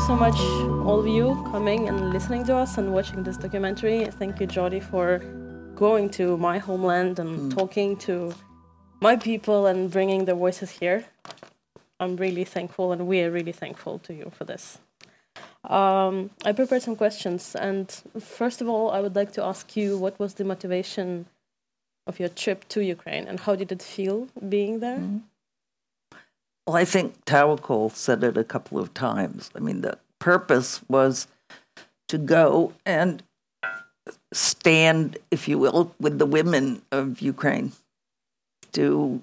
you so much, all of you, coming and listening to us and watching this documentary. Thank you, Jody, for going to my homeland and mm. talking to my people and bringing their voices here. I'm really thankful, and we are really thankful to you for this. Um, I prepared some questions, and first of all, I would like to ask you what was the motivation of your trip to Ukraine, and how did it feel being there? Mm. Well, I think Tawakkol said it a couple of times. I mean, the purpose was to go and stand, if you will, with the women of Ukraine, to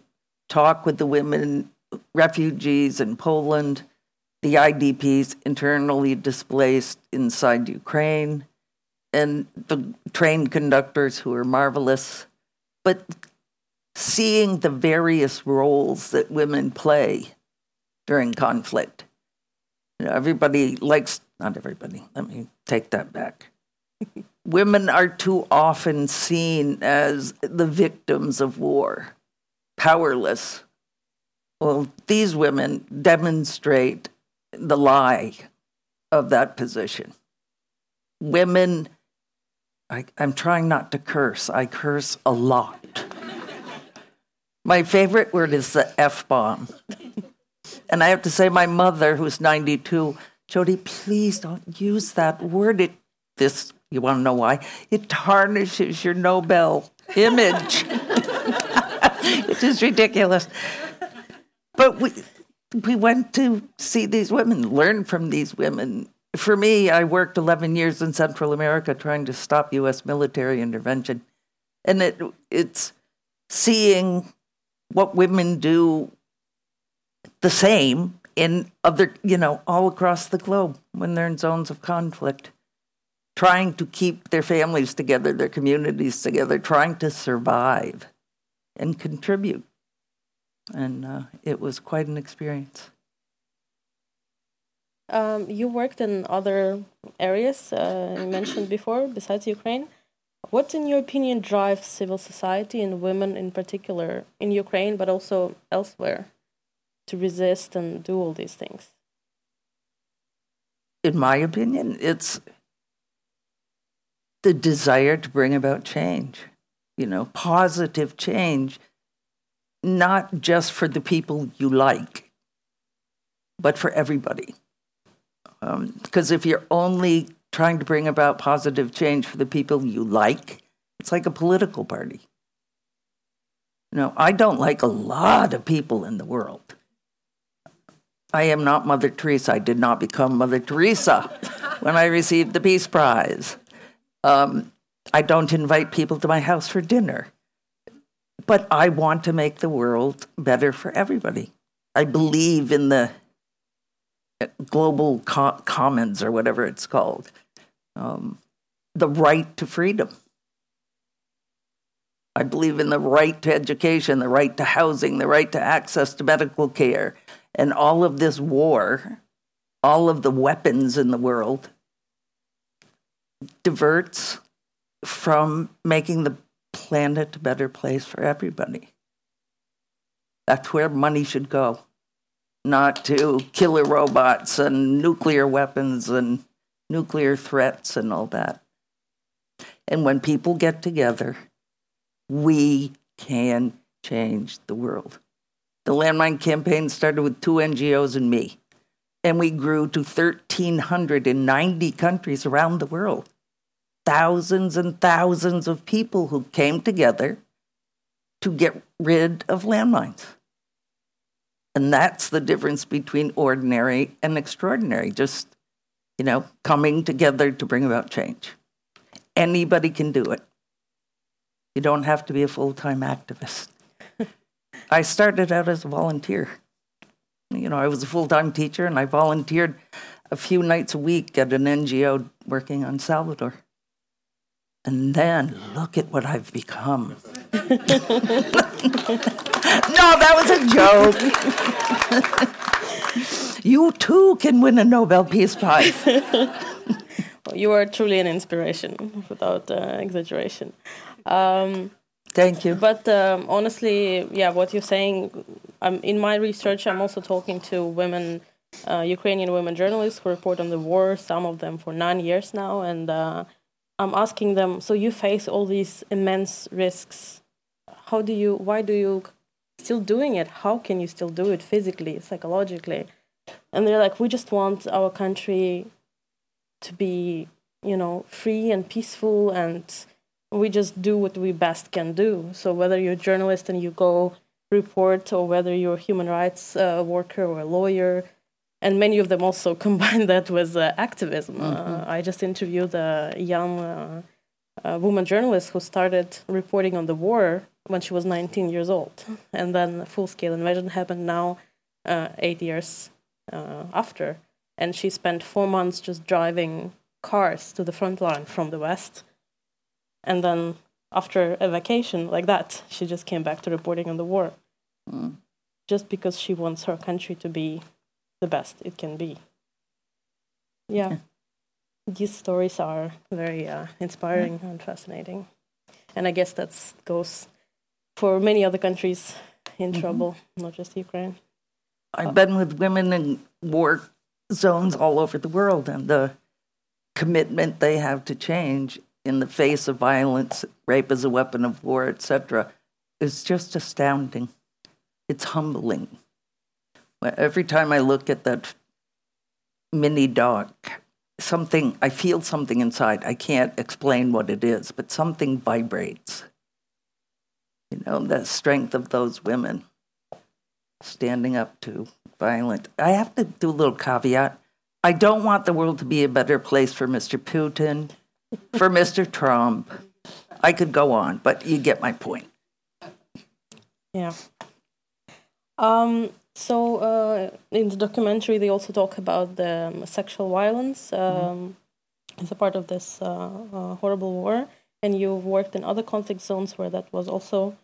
talk with the women, refugees in Poland, the IDPs internally displaced inside Ukraine, and the train conductors who are marvelous. But seeing the various roles that women play during conflict. You know, everybody likes, not everybody, let me take that back. Women are too often seen as the victims of war, powerless. Well, these women demonstrate the lie of that position. Women, I, am trying not to curse, I curse a lot. My favorite word is the F bomb. And I have to say, my mother, who's 92, Jody, please don't use that word. It, this, you want to know why? It tarnishes your Nobel image. it is ridiculous. But we, we went to see these women, learn from these women. For me, I worked 11 years in Central America trying to stop U.S. military intervention. And it, it's seeing what women do the same in other, you know, all across the globe when they're in zones of conflict, trying to keep their families together, their communities together, trying to survive and contribute. And uh, it was quite an experience. Um, you worked in other areas uh, you mentioned before, besides Ukraine. What, in your opinion, drives civil society and women in particular in Ukraine, but also elsewhere? to resist and do all these things? In my opinion, it's the desire to bring about change, you know, positive change, not just for the people you like, but for everybody. Because um, if you're only trying to bring about positive change for the people you like, it's like a political party. You know, I don't like a lot of people in the world. I am not Mother Teresa. I did not become Mother Teresa when I received the Peace Prize. Um, I don't invite people to my house for dinner. But I want to make the world better for everybody. I believe in the global co- commons or whatever it's called, um, the right to freedom. I believe in the right to education, the right to housing, the right to access to medical care, and all of this war, all of the weapons in the world, diverts from making the planet a better place for everybody. That's where money should go, not to killer robots and nuclear weapons and nuclear threats and all that. And when people get together, we can change the world. The landmine campaign started with two NGOs and me, and we grew to 1,390 countries around the world. Thousands and thousands of people who came together to get rid of landmines. And that's the difference between ordinary and extraordinary, just, you know, coming together to bring about change. Anybody can do it. You don't have to be a full time activist. I started out as a volunteer. You know, I was a full time teacher and I volunteered a few nights a week at an NGO working on Salvador. And then look at what I've become. no, that was a joke. You too can win a Nobel Peace Prize. well, you are truly an inspiration, without uh, exaggeration. Um, Thank you. But um, honestly, yeah, what you're saying, um, in my research, I'm also talking to women uh, Ukrainian women journalists who report on the war, some of them for nine years now. And uh, I'm asking them, so you face all these immense risks. How do you, why do you still doing it? How can you still do it physically, psychologically? And they're like, we just want our country to be, you know, free and peaceful and we just do what we best can do. So whether you're a journalist and you go report or whether you're a human rights uh, worker or a lawyer, and many of them also combine that with uh, activism. Uh, mm-hmm. Uh, I just interviewed a young uh, woman journalist who started reporting on the war when she was 19 years old, and then full-scale invasion happened now, uh, eight years after, and she spent four months just driving cars to the front line from the west, and then after a vacation like that, she just came back to reporting on the war. Mm. Just because she wants her country to be the best it can be. Yeah. yeah. These stories are very uh, inspiring yeah. and fascinating. And I guess that goes for many other countries in mm-hmm. trouble, not just Ukraine. I've been with women in war zones all over the world, and the commitment they have to change in the face of violence, rape as a weapon of war, etc., is just astounding. It's humbling. Every time I look at that mini doc, something, I feel something inside. I can't explain what it is, but something vibrates. You know, the strength of those women standing up to violent. I have to do a little caveat. I don't want the world to be a better place for Mr. Putin, for Mr. Trump. I could go on, but you get my point. Yeah. Um, so uh, in the documentary, they also talk about the um, sexual violence um, mm-hmm. as a part of this uh, uh, horrible war, and you've worked in other conflict zones where that was also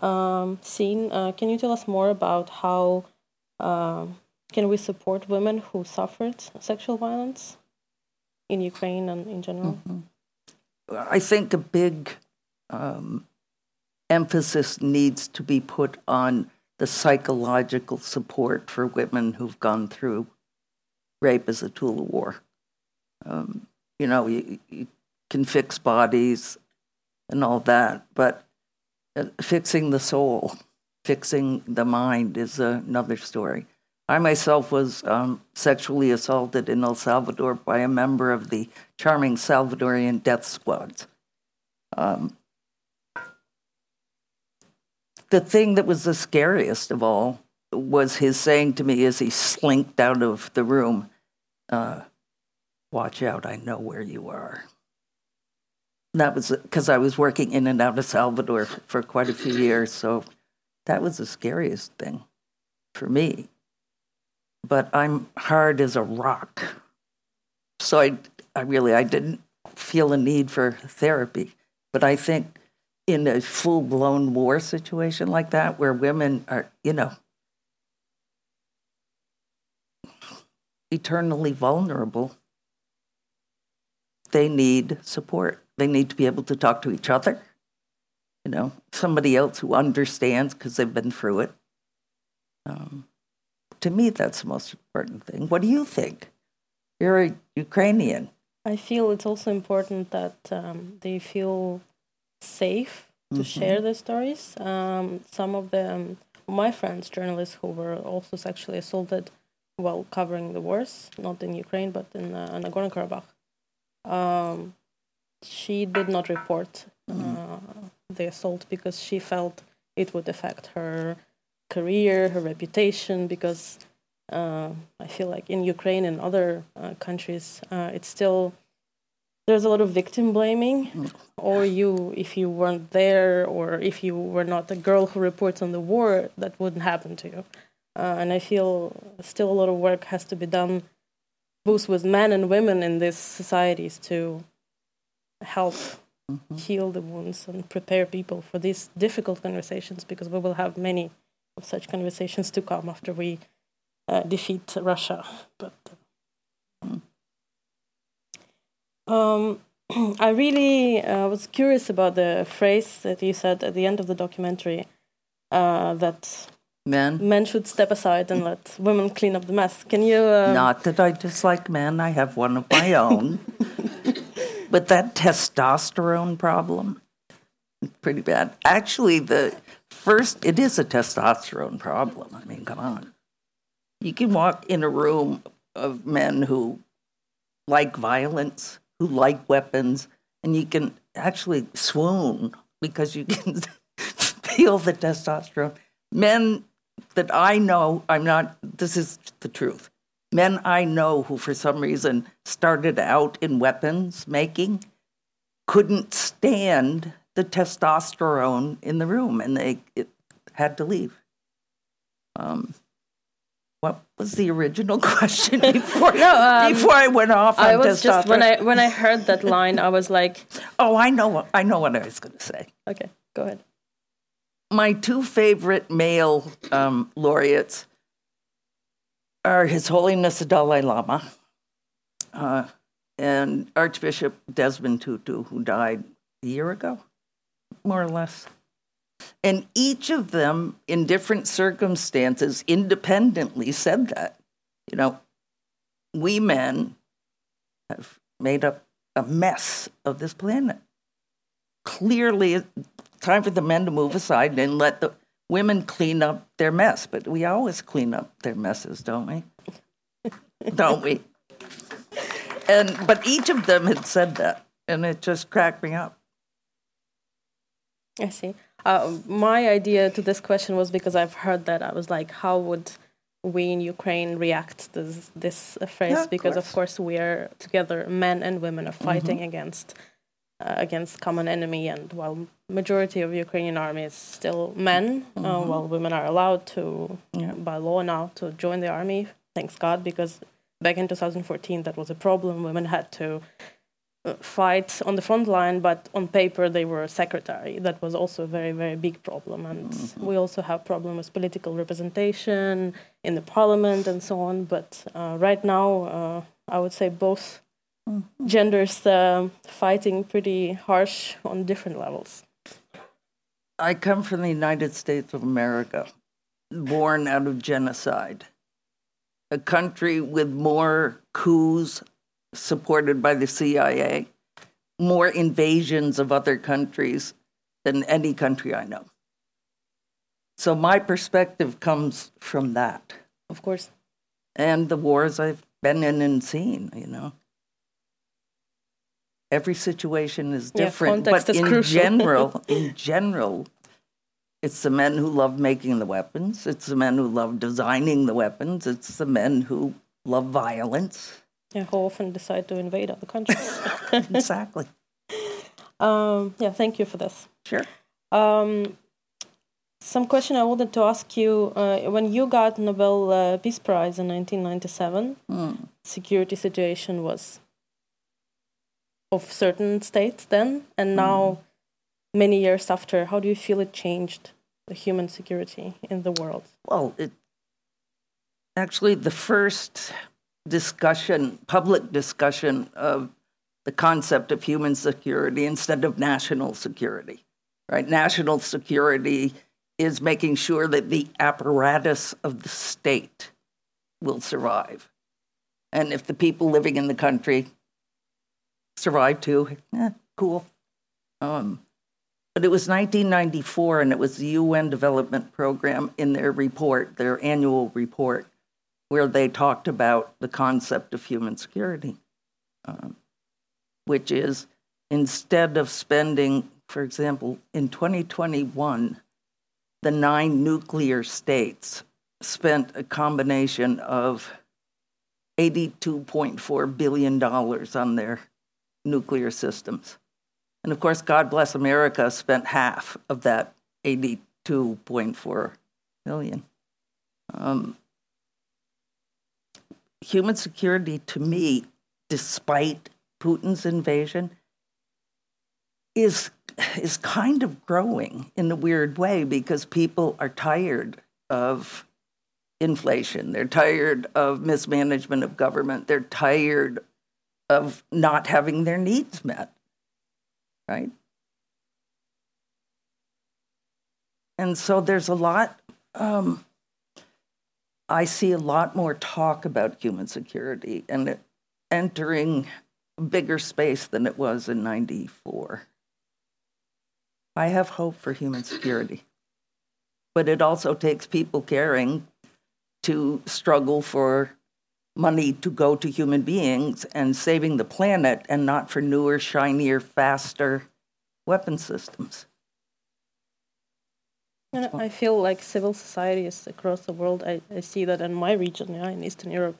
um, seen. Uh, can you tell us more about how um, can we support women who suffered sexual violence in Ukraine and in general? Mm-hmm. I think a big um, emphasis needs to be put on the psychological support for women who've gone through rape as a tool of war. Um, you know, you, you, can fix bodies and all that, but uh, fixing the soul, fixing the mind is another story. I myself was um, sexually assaulted in El Salvador by a member of the charming Salvadorian death squads. Um, the thing that was the scariest of all was his saying to me as he slinked out of the room, uh, Watch out, I know where you are. That was because I was working in and out of Salvador for quite a few years. So that was the scariest thing for me. But I'm hard as a rock. So I, I really, I didn't feel a need for therapy. But I think in a full blown war situation like that, where women are, you know, eternally vulnerable, they need support. They need to be able to talk to each other, you know, somebody else who understands because they've been through it. Um, to me, that's the most important thing. What do you think? You're a Ukrainian. I feel it's also important that um, they feel safe to mm-hmm. share their stories. Um, some of them, my friends, journalists who were also sexually assaulted while covering the wars, not in Ukraine but in uh, Nagorno Karabakh, um, she did not report mm-hmm. uh, the assault because she felt it would affect her career, her reputation, because uh, I feel like in Ukraine and other uh, countries, uh, it's still there's a lot of victim blaming mm. or you if you weren't there or if you were not a girl who reports on the war that wouldn't happen to you uh, and i feel still a lot of work has to be done both with men and women in these societies to help mm-hmm. heal the wounds and prepare people for these difficult conversations because we will have many of such conversations to come after we uh, defeat russia but uh, um, I really uh, was curious about the phrase that you said at the end of the documentary uh, that Men? Men should step aside and let women clean up the mess. Can you. Uh... Not that I dislike men, I have one of my own. But that testosterone problem, pretty bad. Actually, the first, it is a testosterone problem. I mean, come on. You can walk in a room of men who like violence, who like weapons, and you can actually swoon because you can feel the testosterone. Men that I know, I'm not, this is the truth. Men I know who, for some reason, started out in weapons making couldn't stand the testosterone in the room and they it, had to leave. Um, what was the original question before no, um, before I went off? I was just when I when I heard that line, I was like, "Oh, I know, I know what I was going to say." Okay, go ahead. My two favorite male um, laureates are His Holiness the Dalai Lama uh, and Archbishop Desmond Tutu, who died a year ago, more or less. And each of them, in different circumstances, independently said that. You know, we men have made up a mess of this planet. Clearly, time for the men to move aside and let the women clean up their mess. But we always clean up their messes, don't we? don't we? And but each of them had said that, and it just cracked me up. I see. Uh, my idea to this question was because I've heard that I was like, how would we in Ukraine react to this, this phrase? Yeah, because course. of course we are together, men and women are fighting mm-hmm. against against common enemy, and while majority of Ukrainian army is still men, uh, mm-hmm. uh, while women are allowed to yeah. by law now to join the army. Thanks God, because back in 2014 that was a problem. Women had to fight on the front line, but on paper they were a secretary. That was also a very, very big problem. And mm-hmm. we also have problem with political representation in the parliament and so on. But uh, right now, uh, I would say both mm-hmm. genders uh, fighting pretty harsh on different levels. I come from the United States of America, born out of genocide, a country with more coups supported by the CIA, more invasions of other countries than any country I know. So my perspective comes from that. Of course. And the wars I've been in and seen, you know. Every situation is different, yeah, but is in crucial. general, in general, it's the men who love making the weapons, it's the men who love designing the weapons, it's the men who love violence. Yeah, who often decide to invade other countries. exactly. Um, yeah, thank you for this. Sure. Um, some question I wanted to ask you: uh, When you got Nobel uh, Peace Prize in 1997, mm. security situation was of certain states then, and hmm. now, mm. many years after, how do you feel it changed the human security in the world? Well, it actually the first discussion, public discussion of the concept of human security instead of national security. Right? National security is making sure that the apparatus of the state will survive. And if the people living in the country survive too, eh, cool. Um, but it was 1994, and it was the UN Development Program in their report, their annual report, where they talked about the concept of human security, um, which is instead of spending, for example, in 2021, the nine nuclear states spent a combination of $82.4 billion on their nuclear systems. And of course, God bless America spent half of that 82.4 billion. Um, human security to me, despite Putin's invasion, is is kind of growing in a weird way because people are tired of inflation. They're tired of mismanagement of government. They're tired of not having their needs met. Right? And so there's a lot um, I see a lot more talk about human security and entering a bigger space than it was in 94. I have hope for human security. But it also takes people caring to struggle for money to go to human beings and saving the planet and not for newer, shinier, faster weapon systems. And I feel like civil societies across the world, I, I see that in my region, yeah, in Eastern Europe,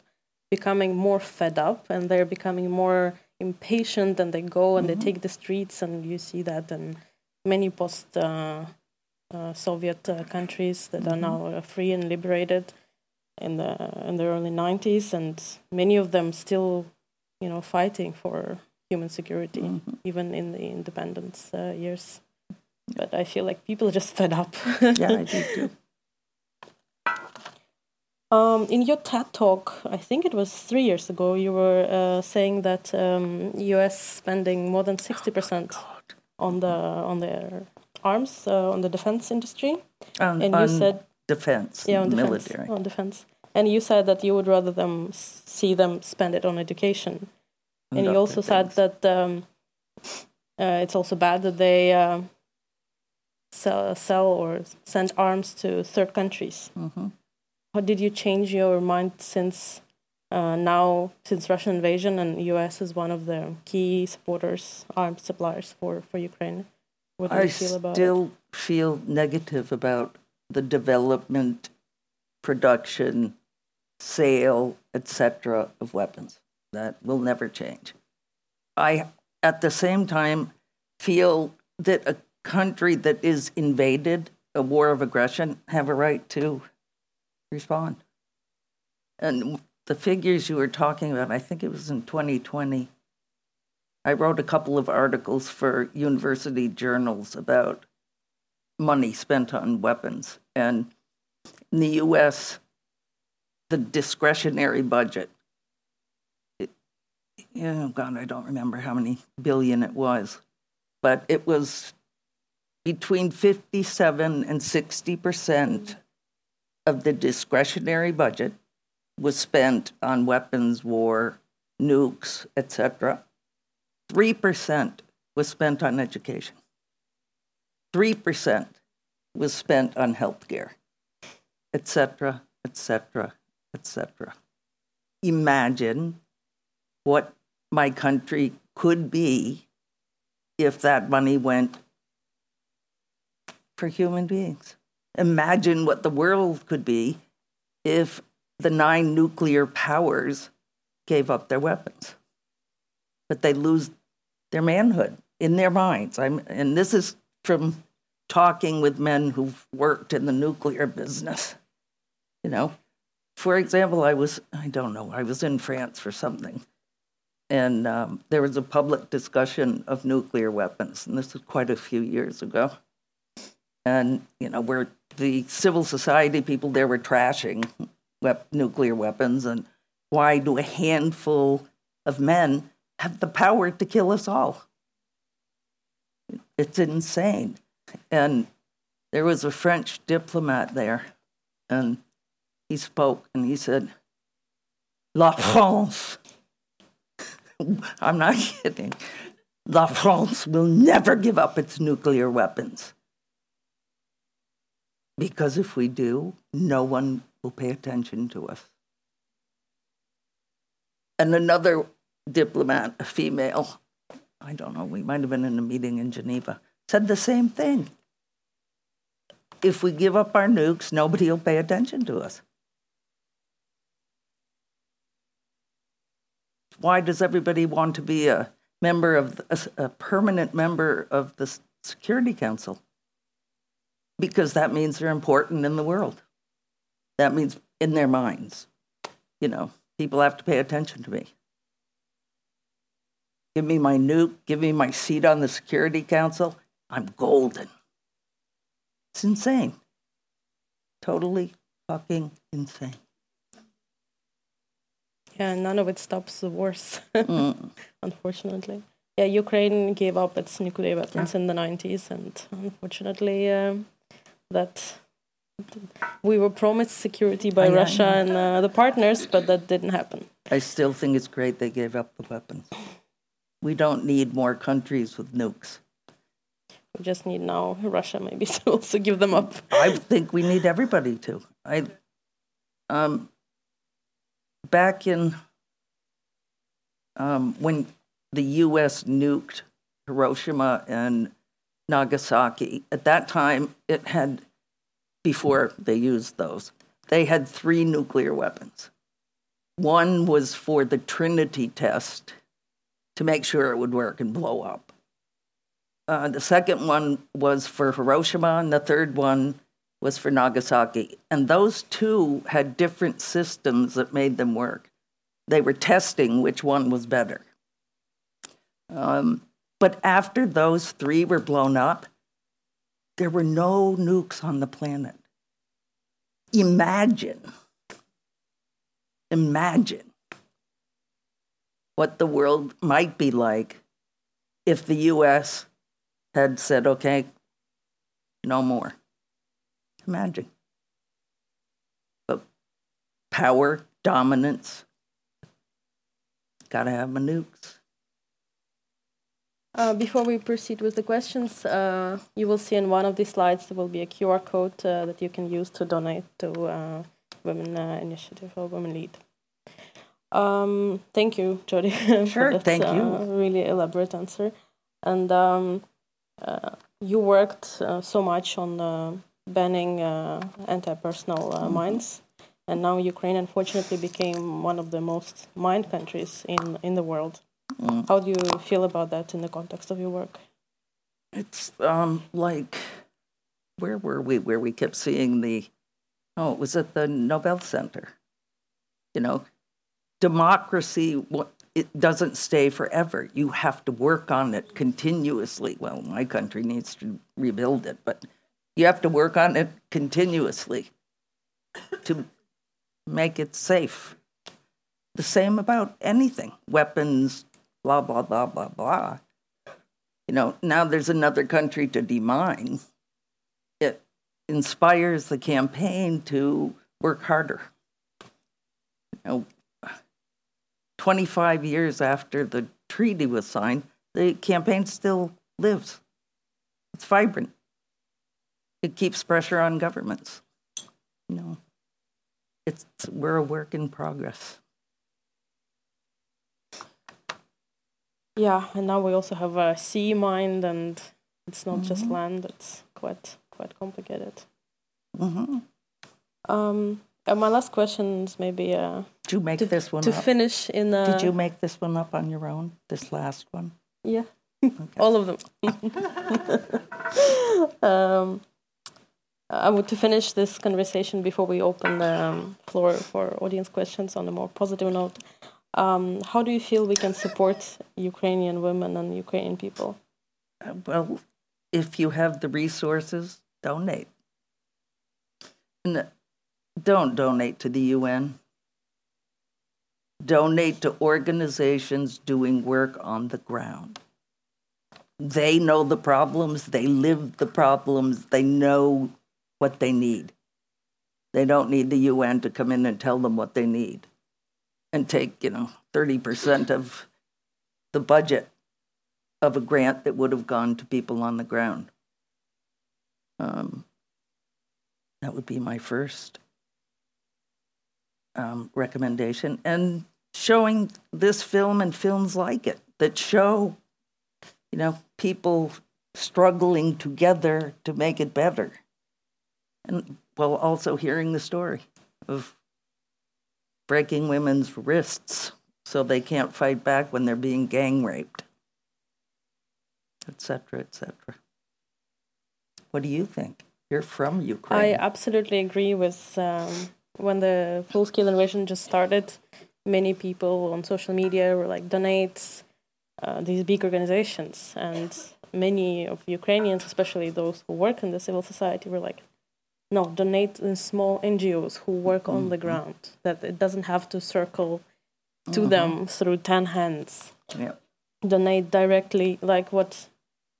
becoming more fed up and they're becoming more impatient and they go and mm-hmm. they take the streets and you see that in many post uh, uh, Soviet uh, countries that mm-hmm. are now uh, free and liberated in the in the early 90s and many of them still you know fighting for human security mm-hmm. even in the independence uh, years but I feel like people are just fed up. yeah, I do too. Um, in your TED talk, I think it was three years ago, you were uh, saying that um, U.S. spending more than sixty percent oh, on the on their arms uh, on the defense industry, um, and you said defense, yeah, on military, on defense, and you said that you would rather them see them spend it on education, and you also said that um, uh, it's also bad that they uh, sell, sell or send arms to third countries. Mm-hmm. How did you change your mind since uh, now, since Russian invasion and U.S. is one of the key supporters, arms suppliers for, for Ukraine? What do I you feel about still it? feel negative about the development, production, sale, etc. of weapons. That will never change. I, at the same time, feel that a country that is invaded, a war of aggression, have a right to respond. And the figures you were talking about, I think it was in 2020. I wrote a couple of articles for university journals about money spent on weapons. And in the US, the discretionary budget, it, oh God, I don't remember how many billion it was, but it was between 57 and 60 percent of the discretionary budget was spent on weapons, war, nukes, etc. 3% was spent on education. 3% was spent on healthcare, etc., etc., etc. Imagine what my country could be if that money went for human beings. Imagine what the world could be if the nine nuclear powers gave up their weapons. But they lose their manhood in their minds. I'm, and this is from talking with men who've worked in the nuclear business. You know, for example, I was, I don't know, I was in France for something. And um, there was a public discussion of nuclear weapons. And this was quite a few years ago and you know where the civil society people there were trashing wep- nuclear weapons and why do a handful of men have the power to kill us all it's insane. And there was a french diplomat there and he spoke and he said la uh-huh. france. I'm not kidding. La france will never give up its nuclear weapons. Because if we do, no one will pay attention to us. And another diplomat, a female, I don't know, we might have been in a meeting in Geneva, said the same thing. If we give up our nukes, nobody will pay attention to us. Why does everybody want to be a member of a, a permanent member of the Security Council? because that means they're important in the world. That means in their minds. You know, people have to pay attention to me. Give me my nuke, give me my seat on the Security Council. I'm golden. It's insane. Totally fucking insane. Yeah, none of it stops the wars, mm. unfortunately. Yeah, Ukraine gave up its nuclear weapons yeah. in the 90s, and unfortunately, um, that we were promised security by Russia and uh, the partners, but that didn't happen. I still think it's great they gave up the weapons. We don't need more countries with nukes. We just need now Russia maybe to also give them up. I think we need everybody to. I um back in um when the US nuked Hiroshima and Nagasaki, at that time it had before they used those, they had three nuclear weapons. One was for the Trinity test to make sure it would work and blow up. Uh, the second one was for Hiroshima, and the third one was for Nagasaki. And those two had different systems that made them work. They were testing which one was better. Um, but after those three were blown up, there were no nukes on the planet. Imagine, imagine what the world might be like if the US had said, okay, no more. Imagine. But power, dominance, gotta have my nukes. Uh, before we proceed with the questions, uh, you will see in one of these slides there will be a QR code uh, that you can use to donate to uh, Women uh, Initiative or Women Lead. Um, thank you, Jody. for Sure, that, thank you. uh, Really elaborate answer. And um, uh, you worked uh, so much on uh, banning uh, anti-personal uh, Mm-hmm. mines, and now Ukraine unfortunately became one of the most mined countries in in the world. Mm. How do you feel about that in the context of your work? It's um, like, where were we? Where we kept seeing the, oh, it was at the Nobel Center. You know, democracy, it doesn't stay forever. You have to work on it continuously. Well, my country needs to rebuild it, but you have to work on it continuously to make it safe. The same about anything weapons, blah, blah, blah, blah, blah you know, now there's another country to demine. It inspires the campaign to work harder. You know, 25 years after the treaty was signed, the campaign still lives. It's vibrant. It keeps pressure on governments. You know, it's we're a work in progress. Yeah, and now we also have a sea mine, and it's not just land; it's quite quite complicated. hmm Um, and my last question is maybe uh, Did you make to, this one to up? finish in. Uh, Did you make this one up on your own? This last one? Yeah, all of them. um, I would to finish this conversation before we open the um, floor for audience questions on a more positive note. Um, how do you feel we can support Ukrainian women and Ukrainian people? Uh, Well, if you have the resources, donate. And uh, don't donate to the UN. Donate to organizations doing work on the ground. They know the problems, they live the problems, they know what they need. They don't need the UN to come in and tell them what they need and take, you know, 30% of the budget of a grant that would have gone to people on the ground. Um, that would be my first um, recommendation. And showing this film and films like it that show, you know, people struggling together to make it better. And while also hearing the story of breaking women's wrists so they can't fight back when they're being gang raped etc., etc. What do you think? You're from Ukraine. I absolutely agree with um, when the full scale invasion just started. Many people on social media were like donate uh, these big organizations, and many of Ukrainians, especially those who work in the civil society, were like, "No, donate in small NGOs who work on the ground. That it doesn't have to circle to them through ten hands." yeah. donate directly like what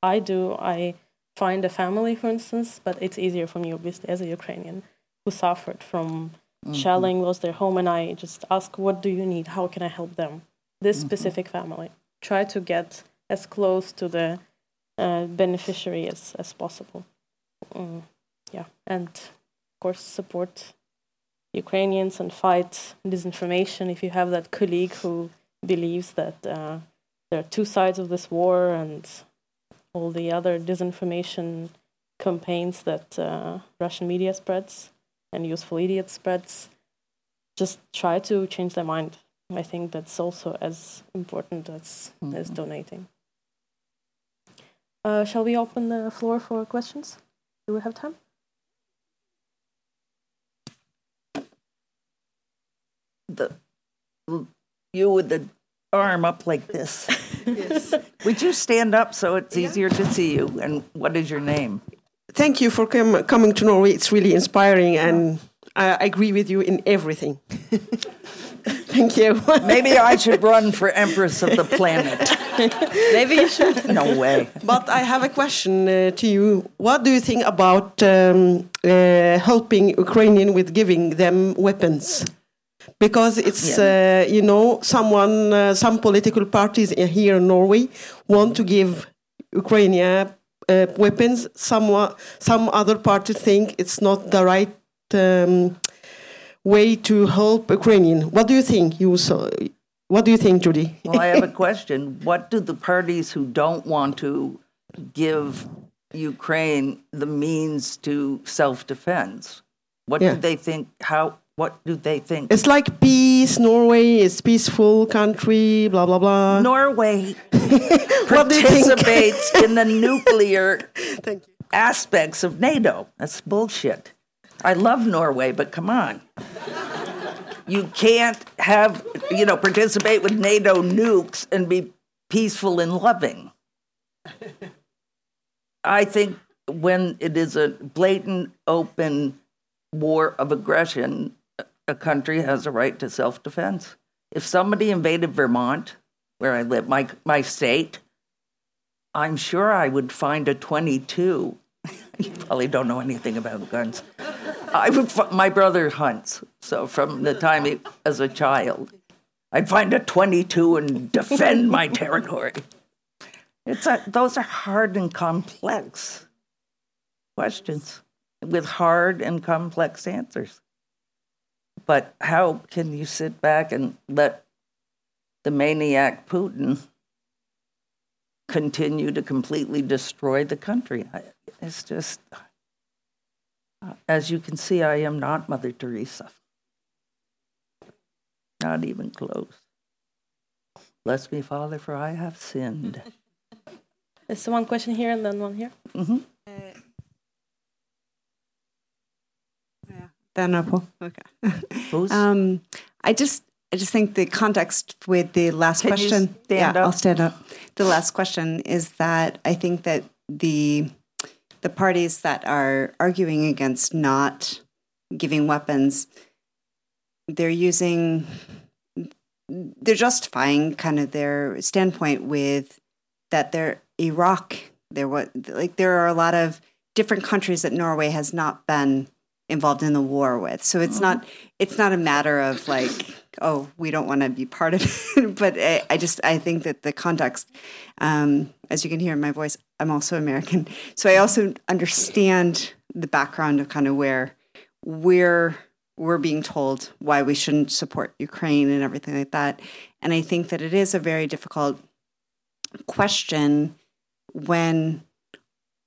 i do i find a family, for instance, but it's easier for me, obviously, as a Ukrainian who suffered from mm-hmm. shelling, lost their home, and I just ask, what do you need? How can I help them? This mm-hmm. specific family. Try to get as close to the uh, beneficiary as, as possible. Mm, yeah, and of course, support Ukrainians and fight disinformation. If you have that colleague who believes that uh, there are two sides of this war and all the other disinformation campaigns that uh, Russian media spreads and useful idiot spreads, just try to change their mind. I think that's also as important as mm-hmm. as donating. Uh, shall we open the floor for questions? Do we have time? The you with the arm up like this. yes. Would you stand up so it's yeah. easier to see you? And what is your name? Thank you for com- coming to Norway. It's really inspiring, and I agree with you in everything. Thank you. Maybe I should run for Empress of the planet. Maybe you should. No way. But I have a question uh, to you. What do you think about um, uh, helping Ukrainian with giving them weapons? because it's yeah. uh, you know someone uh, some political parties here in Norway want to give Ukraine uh, weapons. Some some other parties think it's not the right um, way to help Ukrainian. What do you think, you? What do you think, Judy? well, I have a question. What do the parties who don't want to give Ukraine the means to self defense? What yeah. do they think? How what do they think? It's like peace. Norway is peaceful country. Blah blah blah. Norway participates in the nuclear aspects of NATO. That's bullshit. I love Norway, but come on. You can't have, you know, participate with NATO nukes and be peaceful and loving. I think when it is a blatant, open war of aggression, a country has a right to self defense. If somebody invaded Vermont, where I live, my, my state, I'm sure I would find a 22. you probably don't know anything about guns. I would, my brother hunts, so from the time he, as a child, I'd find a 22 and defend my territory. It's a, those are hard and complex questions with hard and complex answers. But how can you sit back and let the maniac Putin continue to completely destroy the country? It's just, as you can see, I am not Mother Teresa. Not even close. Bless me, Father, for I have sinned. There's one question here and then one here. Mm-hmm. Then Okay. um, I just I just think the context with the last Can question. yeah, up? I'll stand up. The last question is that I think that the the parties that are arguing against not giving weapons, they're using they're justifying kind of their standpoint with that they're Iraq. There what like there are a lot of different countries that Norway has not been involved in the war with. So it's not it's not a matter of like oh we don't want to be part of it. but I, I, just I think that the context, um, as you can hear in my voice, I'm also American, so I also understand the background of kind of where we're we're being told why we shouldn't support Ukraine and everything like that. And I think that it is a very difficult question when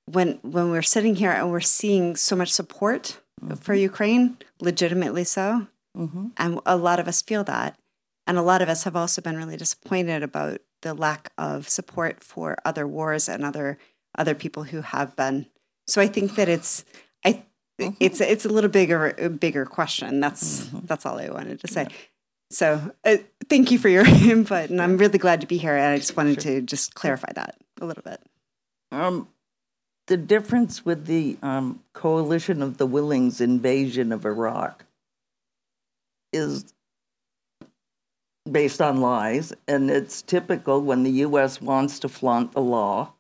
when when we're sitting here and we're seeing so much support mm-hmm. for Ukraine, legitimately so. Mm-hmm. And a lot of us feel that. And a lot of us have also been really disappointed about the lack of support for other wars and other other people who have been. So I think that it's I mm-hmm. it's it's a little bigger a bigger question. That's mm-hmm. that's all I wanted to say. Yeah. So uh, thank you for your input, and I'm really glad to be here. And I just wanted sure. to just clarify that a little bit. Um, the difference with the um, coalition of the Willings invasion of Iraq is based on lies, and it's typical when the U.S. wants to flaunt the law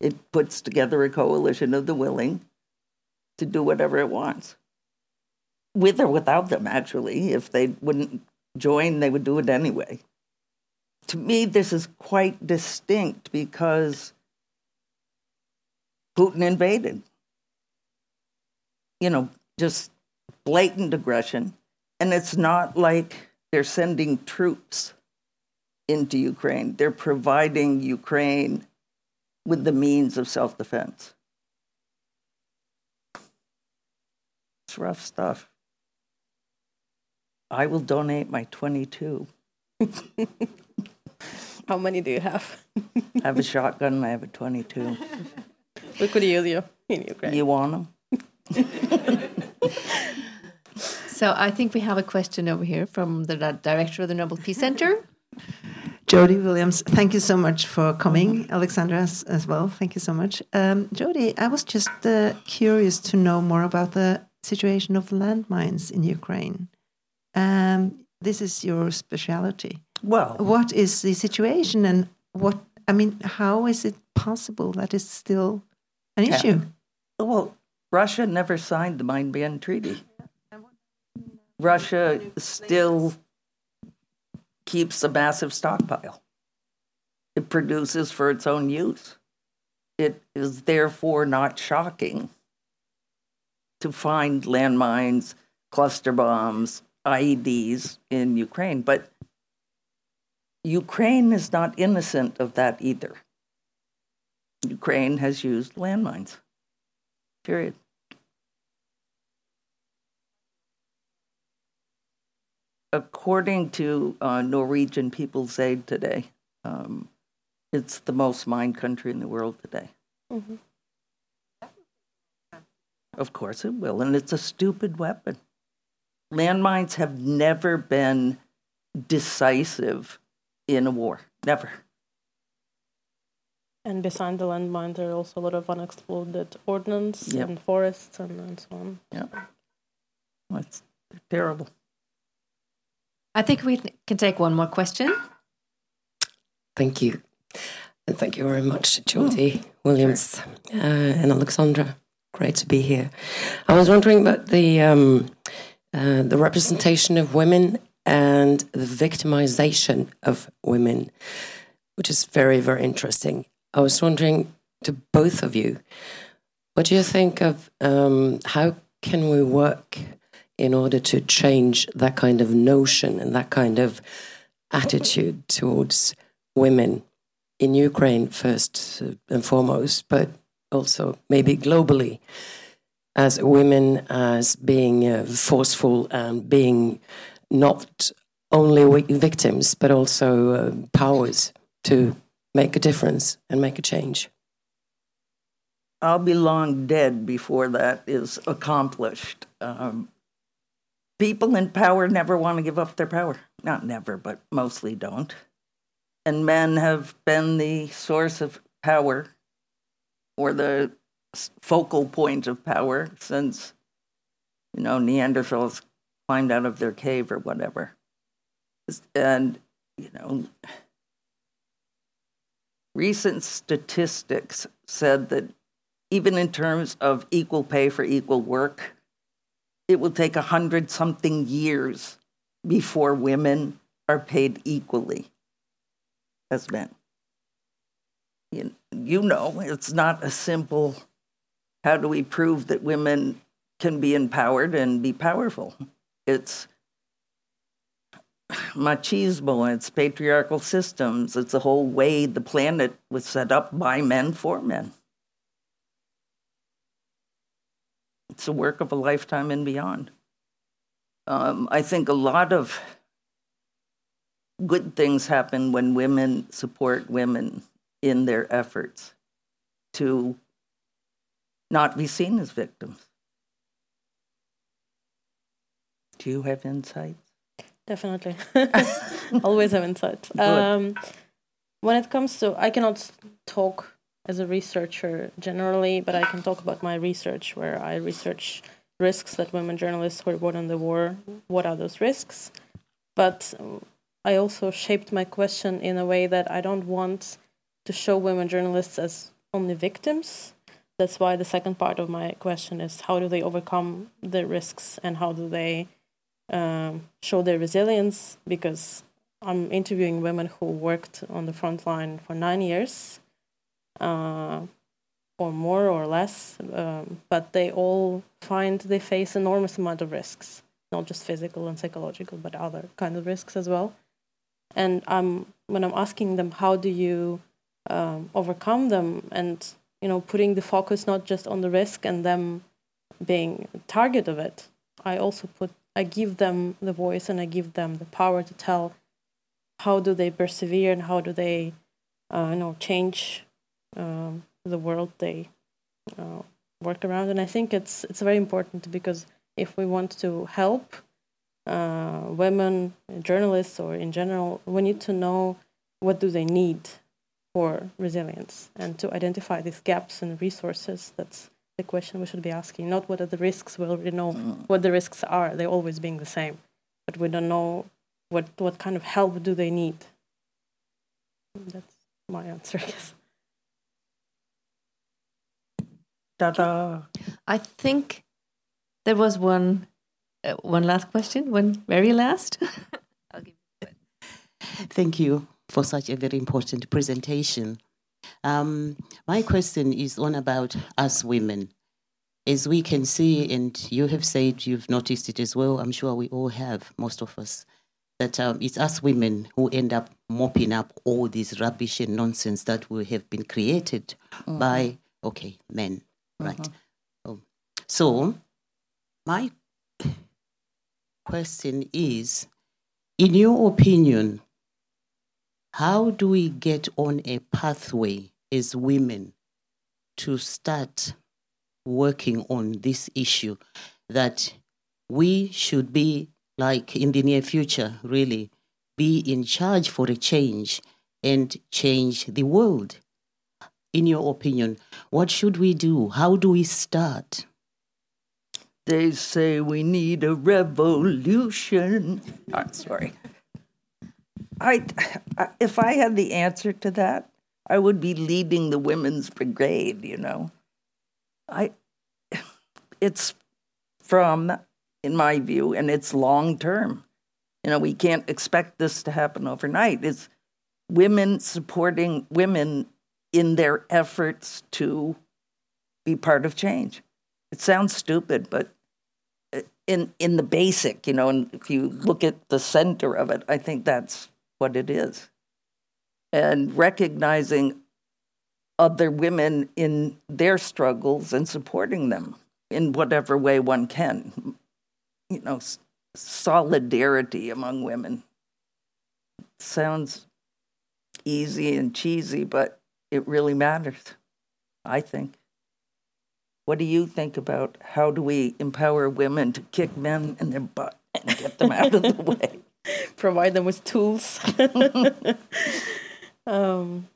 It puts together a coalition of the willing to do whatever it wants. With or without them, actually. If they wouldn't join, they would do it anyway. To me, this is quite distinct because Putin invaded. You know, just blatant aggression. And it's not like they're sending troops into Ukraine, they're providing Ukraine with the means of self defense. It's rough stuff. I will donate my 22. How many do you have? I have a shotgun and I have a 22. we could use you in Ukraine. You want them? so I think we have a question over here from the director of the Nobel Peace Center. Jody Williams, thank you so much for coming. Oleksandra as, as well, thank you so much. Um, Jody, I was just uh, curious to know more about the situation of landmines in Ukraine. Um, this is your specialty. Well, what is the situation, and what I mean, how is it possible that it's still an yeah. issue? Well, Russia never signed the mine ban treaty. Russia still keeps a massive stockpile. It produces for its own use. It is therefore not shocking to find landmines, cluster bombs, IEDs in Ukraine. But Ukraine is not innocent of that either. Ukraine has used landmines. Period. according to uh, Norwegian People's Aid today, um, it's the most mined country in the world today. Mm-hmm. Of course it will, and it's a stupid weapon. Landmines have never been decisive in a war. Never. And beside the landmines, there are also a lot of unexploded ordnance yep. and forests and, and so on. Yeah. Well, it's terrible. I think we can take one more question. Thank you. And thank you very much, Jody Williams uh, and Oleksandra. Great to be here. I was wondering about the um, uh, the representation of women and the victimization of women, which is very, very interesting. I was wondering to both of you, what do you think of um, how can we work in order to change that kind of notion and that kind of attitude towards women in Ukraine, first and foremost, but also maybe globally, as women as being uh, forceful and being not only victims, but also uh, powers to make a difference and make a change. I'll be long dead before that is accomplished. Um, people in power never want to give up their power. Not never, but mostly don't. And men have been the source of power or the focal point of power since, you know, Neanderthals climbed out of their cave or whatever. And, you know, recent statistics said that even in terms of equal pay for equal work, it will take a hundred something years before women are paid equally as men. You, you know, it's not a simple how do we prove that women can be empowered and be powerful? It's machismo, it's patriarchal systems, it's the whole way the planet was set up by men for men. It's a work of a lifetime and beyond. Um, I think a lot of good things happen when women support women in their efforts to not be seen as victims. Do you have insights? Definitely. Always have insights. Um, when it comes to, I cannot talk as a researcher generally, but I can talk about my research where I research risks that women journalists who are born in the war. What are those risks? But I also shaped my question in a way that I don't want to show women journalists as only victims. That's why the second part of my question is how do they overcome the risks and how do they um, show their resilience? Because I'm interviewing women who worked on the front line for nine years, uh, or more or less, um, but they all find they face enormous amount of risks, not just physical and psychological, but other kind of risks as well. And I'm when I'm asking them how do you um, overcome them, and you know, putting the focus not just on the risk and them being target of it, I also put I give them the voice and I give them the power to tell how do they persevere and how do they uh, you know change um, the world they uh, work around. And i think it's it's very important because if we want to help uh, women journalists or in general we need to know what do they need for resilience and to identify these gaps and resources that's the question we should be asking not what are the risks we already know what the risks are they're always being the same but we don't know what what kind of help do they need? That's my answer, I guess. Ta-da. I think there was one uh, one last question, one very last. I'll give Thank you for such a very important presentation. Um, my question is on about us women. As we can see, and you have said you've noticed it as well, I'm sure we all have, most of us, that um, it's us women who end up mopping up all this rubbish and nonsense that we have been created mm-hmm. by, okay, men, right? Mm-hmm. Oh. So, my question is in your opinion, how do we get on a pathway as women to start working on this issue that we should be like in the near future, really be in charge for a change and change the world. In your opinion, what should we do? How do we start? They say we need a revolution. Oh, sorry. I, if I had the answer to that, I would be leading the women's brigade. You know, I. It's from in my view, and it's long term. You know, we can't expect this to happen overnight. It's women supporting women in their efforts to be part of change. It sounds stupid, but uh, in in the basic, you know, and if you look at the center of it, I think that's what it is. And recognizing other women in their struggles and supporting them in whatever way one can you know, solidarity among women. Sounds easy and cheesy, but it really matters, I think. What do you think about how do we empower women to kick men in their butt and get them out of the way? Provide them with tools. um,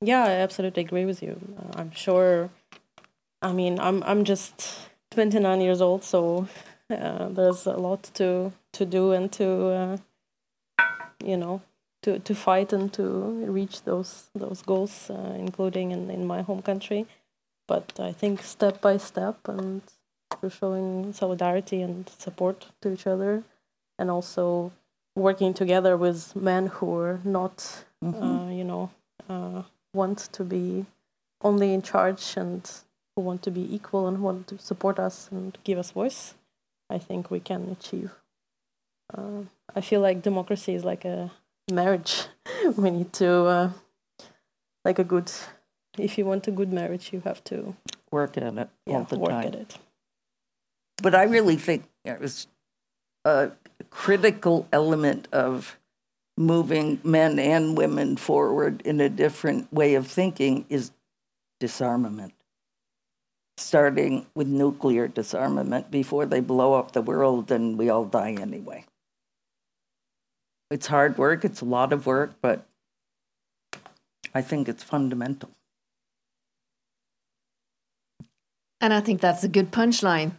yeah, I absolutely agree with you. Uh, I'm sure. I mean, I'm I'm just 29 years old, so uh, there's a lot to to do and to uh, you know to to fight and to reach those those goals, uh, including in, in my home country. But I think step by step and through showing solidarity and support to each other, and also working together with men who are not, mm-hmm. Uh, you know, uh, want to be only in charge and who want to be equal and want to support us and give us voice. I think we can achieve. Uh, I feel like democracy is like a marriage. we need to, uh, like a good, if you want a good marriage, you have to work at it yeah, all the work time. at it. But I really think it was a critical element of moving men and women forward in a different way of thinking is disarmament starting with nuclear disarmament before they blow up the world and we all die anyway. It's hard work, it's a lot of work, but I think it's fundamental. And I think that's a good punchline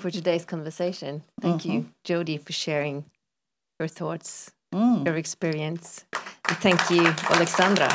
for today's conversation. Thank mm-hmm. you, Jody, for sharing your thoughts, mm. your experience. And thank you, Oleksandra.